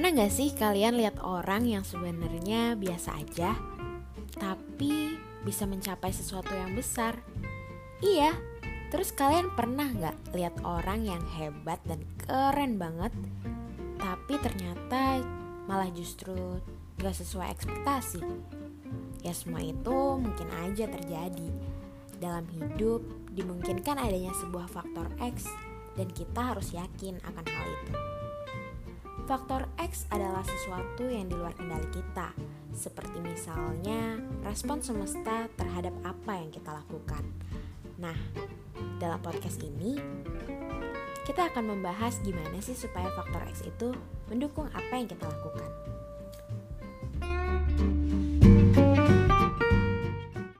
Pernah gak sih kalian lihat orang yang sebenarnya biasa aja, tapi bisa mencapai sesuatu yang besar? Iya, terus kalian pernah gak lihat orang yang hebat dan keren banget, tapi ternyata malah justru gak sesuai ekspektasi? Ya semua itu mungkin aja terjadi. Dalam hidup dimungkinkan adanya sebuah faktor X dan kita harus yakin akan hal itu. Faktor X adalah sesuatu yang di luar kendali kita, seperti misalnya respon semesta terhadap apa yang kita lakukan. Nah, dalam podcast ini kita akan membahas gimana sih supaya faktor X itu mendukung apa yang kita lakukan.